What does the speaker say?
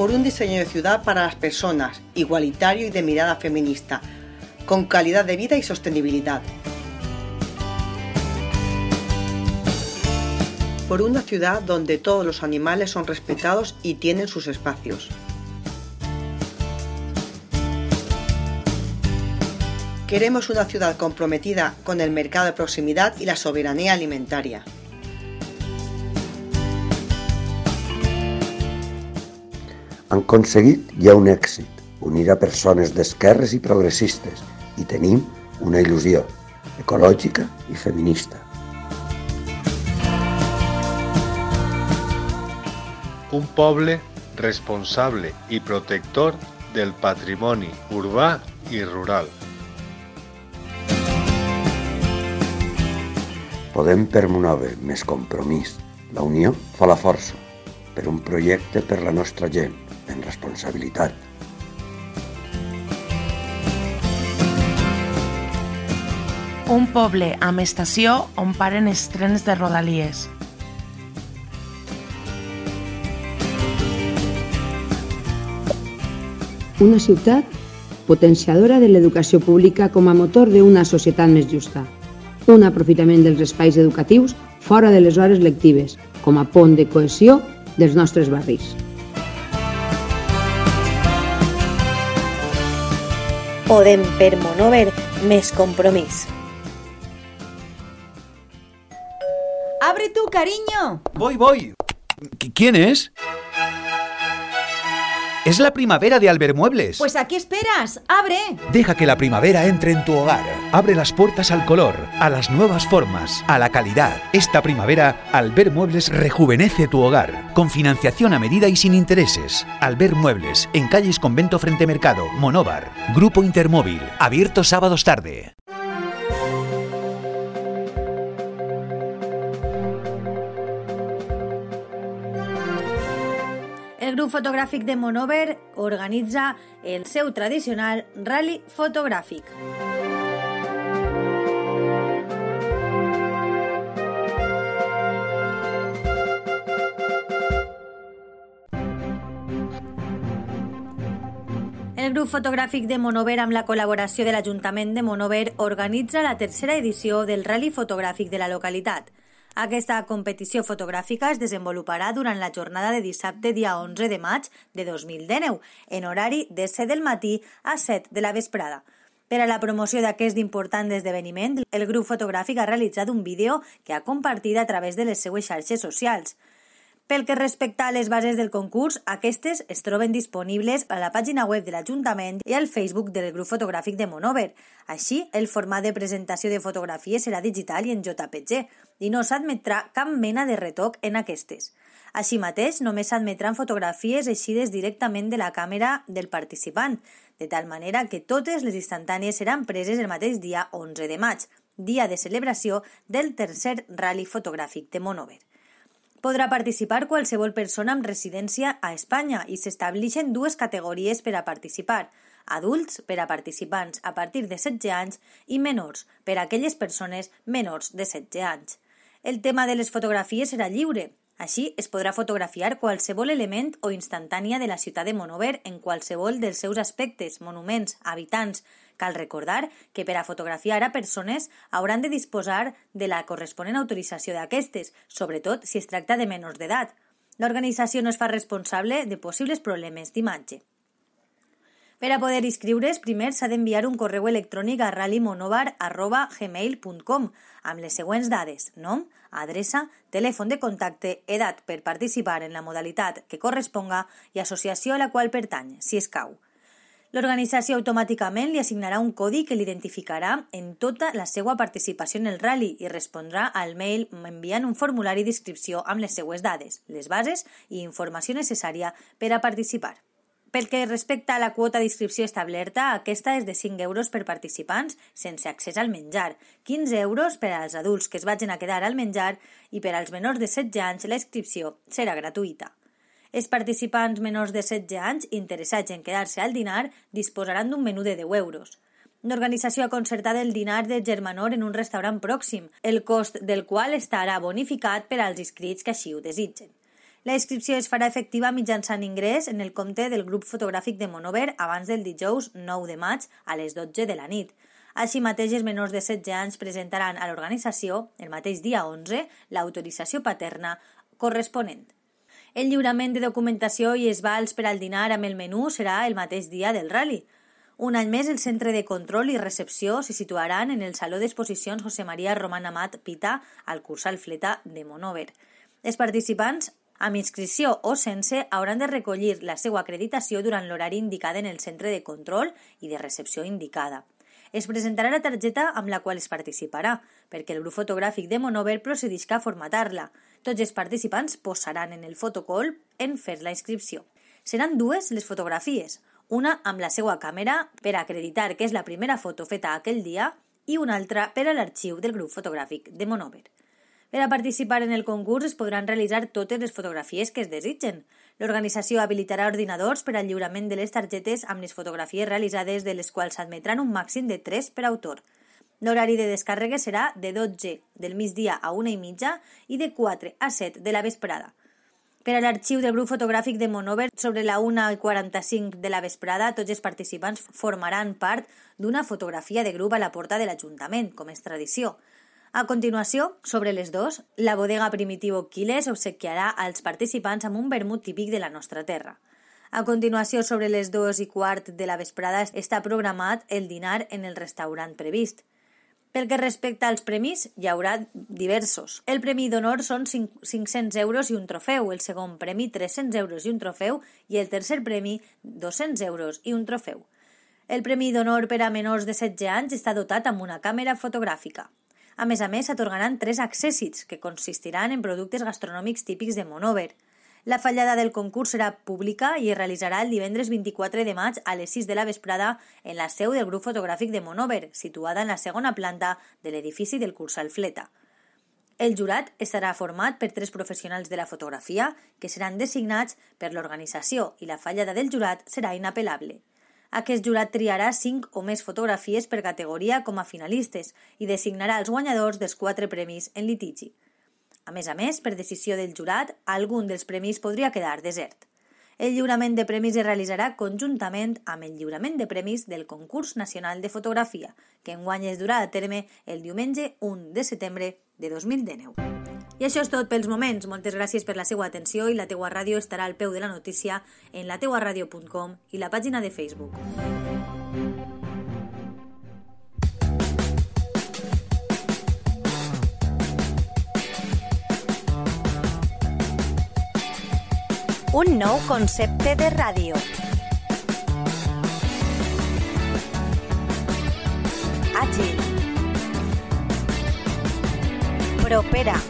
por un diseño de ciudad para las personas, igualitario y de mirada feminista, con calidad de vida y sostenibilidad. Por una ciudad donde todos los animales son respetados y tienen sus espacios. Queremos una ciudad comprometida con el mercado de proximidad y la soberanía alimentaria. Han aconseguit ja un èxit, unir a persones d'esquerres i progressistes, i tenim una il·lusió ecològica i feminista. Un poble responsable i protector del patrimoni urbà i rural. Podem permoure més compromís. La unió fa la força per un projecte per la nostra gent, en responsabilitat. Un poble amb estació on paren els trens de Rodalies. Una ciutat potenciadora de l'educació pública com a motor d'una societat més justa. Un aprofitament dels espais educatius fora de les hores lectives, com a pont de cohesió dels nostres barris. Podem permover més compromís. ¡Abre tú, cariño! Voy, voy. ¿Qui- ¿Quién es? Es la primavera de Albermuebles. Pues aquí esperas, abre. Deja que la primavera entre en tu hogar. Abre las puertas al color, a las nuevas formas, a la calidad. Esta primavera, Albert Muebles rejuvenece tu hogar, con financiación a medida y sin intereses. Albert Muebles, en calles Convento Frente Mercado, Monóvar. Grupo Intermóvil, abierto sábados tarde. Grup fotogràfic de Monover organitza el seu tradicional rally fotogràfic. El grup fotogràfic de Monover amb la col·laboració de l'Ajuntament de Monover organitza la tercera edició del rally fotogràfic de la localitat. Aquesta competició fotogràfica es desenvoluparà durant la jornada de dissabte dia 11 de maig de 2019, en horari de 7 del matí a 7 de la vesprada. Per a la promoció d'aquest important esdeveniment, el grup fotogràfic ha realitzat un vídeo que ha compartit a través de les seues xarxes socials. Pel que respecta a les bases del concurs, aquestes es troben disponibles a la pàgina web de l'Ajuntament i al Facebook del grup fotogràfic de Monover. Així, el format de presentació de fotografies serà digital i en JPG, i no s'admetrà cap mena de retoc en aquestes. Així mateix, només s'admetran fotografies eixides directament de la càmera del participant, de tal manera que totes les instantànies seran preses el mateix dia 11 de maig, dia de celebració del tercer rally fotogràfic de Monover podrà participar qualsevol persona amb residència a Espanya i s'estableixen dues categories per a participar. Adults per a participants a partir de 16 anys i menors per a aquelles persones menors de 16 anys. El tema de les fotografies serà lliure, així es podrà fotografiar qualsevol element o instantània de la ciutat de Monover en qualsevol dels seus aspectes, monuments, habitants, Cal recordar que per a fotografiar a persones hauran de disposar de la corresponent autorització d'aquestes, sobretot si es tracta de menors d'edat. L'organització no es fa responsable de possibles problemes d'imatge. Per a poder inscriure's, primer s'ha d'enviar un correu electrònic a rallymonovar.gmail.com amb les següents dades, nom, adreça, telèfon de contacte, edat per participar en la modalitat que corresponga i associació a la qual pertany, si escau. L'organització automàticament li assignarà un codi que l'identificarà en tota la seva participació en el rally i respondrà al mail enviant un formulari d'inscripció amb les seues dades, les bases i informació necessària per a participar. Pel que respecta a la quota d'inscripció establerta, aquesta és de 5 euros per participants sense accés al menjar, 15 euros per als adults que es vagin a quedar al menjar i per als menors de 16 anys la inscripció serà gratuïta. Els participants menors de 16 anys interessats en quedar-se al dinar disposaran d'un menú de 10 euros. L'organització ha concertat el dinar de Germanor en un restaurant pròxim, el cost del qual estarà bonificat per als inscrits que així ho desitgen. La inscripció es farà efectiva mitjançant ingrés en el compte del grup fotogràfic de Monover abans del dijous 9 de maig a les 12 de la nit. Així mateix, els menors de 16 anys presentaran a l'organització, el mateix dia 11, l'autorització paterna corresponent. El lliurament de documentació i es vals per al dinar amb el menú serà el mateix dia del rally. Un any més, el centre de control i recepció se situaran en el Saló d'Exposicions José María Román Amat Pita al Cursal Fleta de Monover. Els participants amb inscripció o sense, hauran de recollir la seva acreditació durant l'horari indicat en el centre de control i de recepció indicada. Es presentarà la targeta amb la qual es participarà, perquè el grup fotogràfic de Monover procedisca a formatar-la. Tots els participants posaran en el fotocol en fer la inscripció. Seran dues les fotografies, una amb la seva càmera per acreditar que és la primera foto feta aquell dia i una altra per a l'arxiu del grup fotogràfic de Monover. Per a participar en el concurs es podran realitzar totes les fotografies que es desitgen. L'organització habilitarà ordinadors per al lliurament de les targetes amb les fotografies realitzades de les quals s'admetran un màxim de 3 per autor. L'horari de descàrrega serà de 12 del migdia a 1 i mitja i de 4 a 7 de la vesprada. Per a l'arxiu del grup fotogràfic de Monover, sobre la 1 i 45 de la vesprada, tots els participants formaran part d'una fotografia de grup a la porta de l'Ajuntament, com és tradició. A continuació, sobre les dos, la bodega Primitivo Quiles obsequiarà als participants amb un vermut típic de la nostra terra. A continuació, sobre les dues i quart de la vesprada, està programat el dinar en el restaurant previst. Pel que respecta als premis, hi haurà diversos. El premi d'honor són 500 euros i un trofeu, el segon premi 300 euros i un trofeu i el tercer premi 200 euros i un trofeu. El premi d'honor per a menors de 16 anys està dotat amb una càmera fotogràfica. A més a més, s'atorgaran tres accèssits, que consistiran en productes gastronòmics típics de Monover. La fallada del concurs serà pública i es realitzarà el divendres 24 de maig a les 6 de la vesprada en la seu del grup fotogràfic de Monover, situada en la segona planta de l'edifici del Cursal Fleta. El jurat estarà format per tres professionals de la fotografia que seran designats per l'organització i la fallada del jurat serà inapel·lable. Aquest jurat triarà 5 o més fotografies per categoria com a finalistes i designarà els guanyadors dels quatre premis en litigi. A més a més, per decisió del jurat, algun dels premis podria quedar desert. El lliurament de premis es realitzarà conjuntament amb el lliurament de premis del Concurs Nacional de Fotografia, que enguany es durà a terme el diumenge 1 de setembre de 2019. I això és tot pels moments. Moltes gràcies per la seva atenció i la teua ràdio estarà al peu de la notícia en lateuaradio.com i la pàgina de Facebook. Un nou concepte de ràdio. Àgil. Propera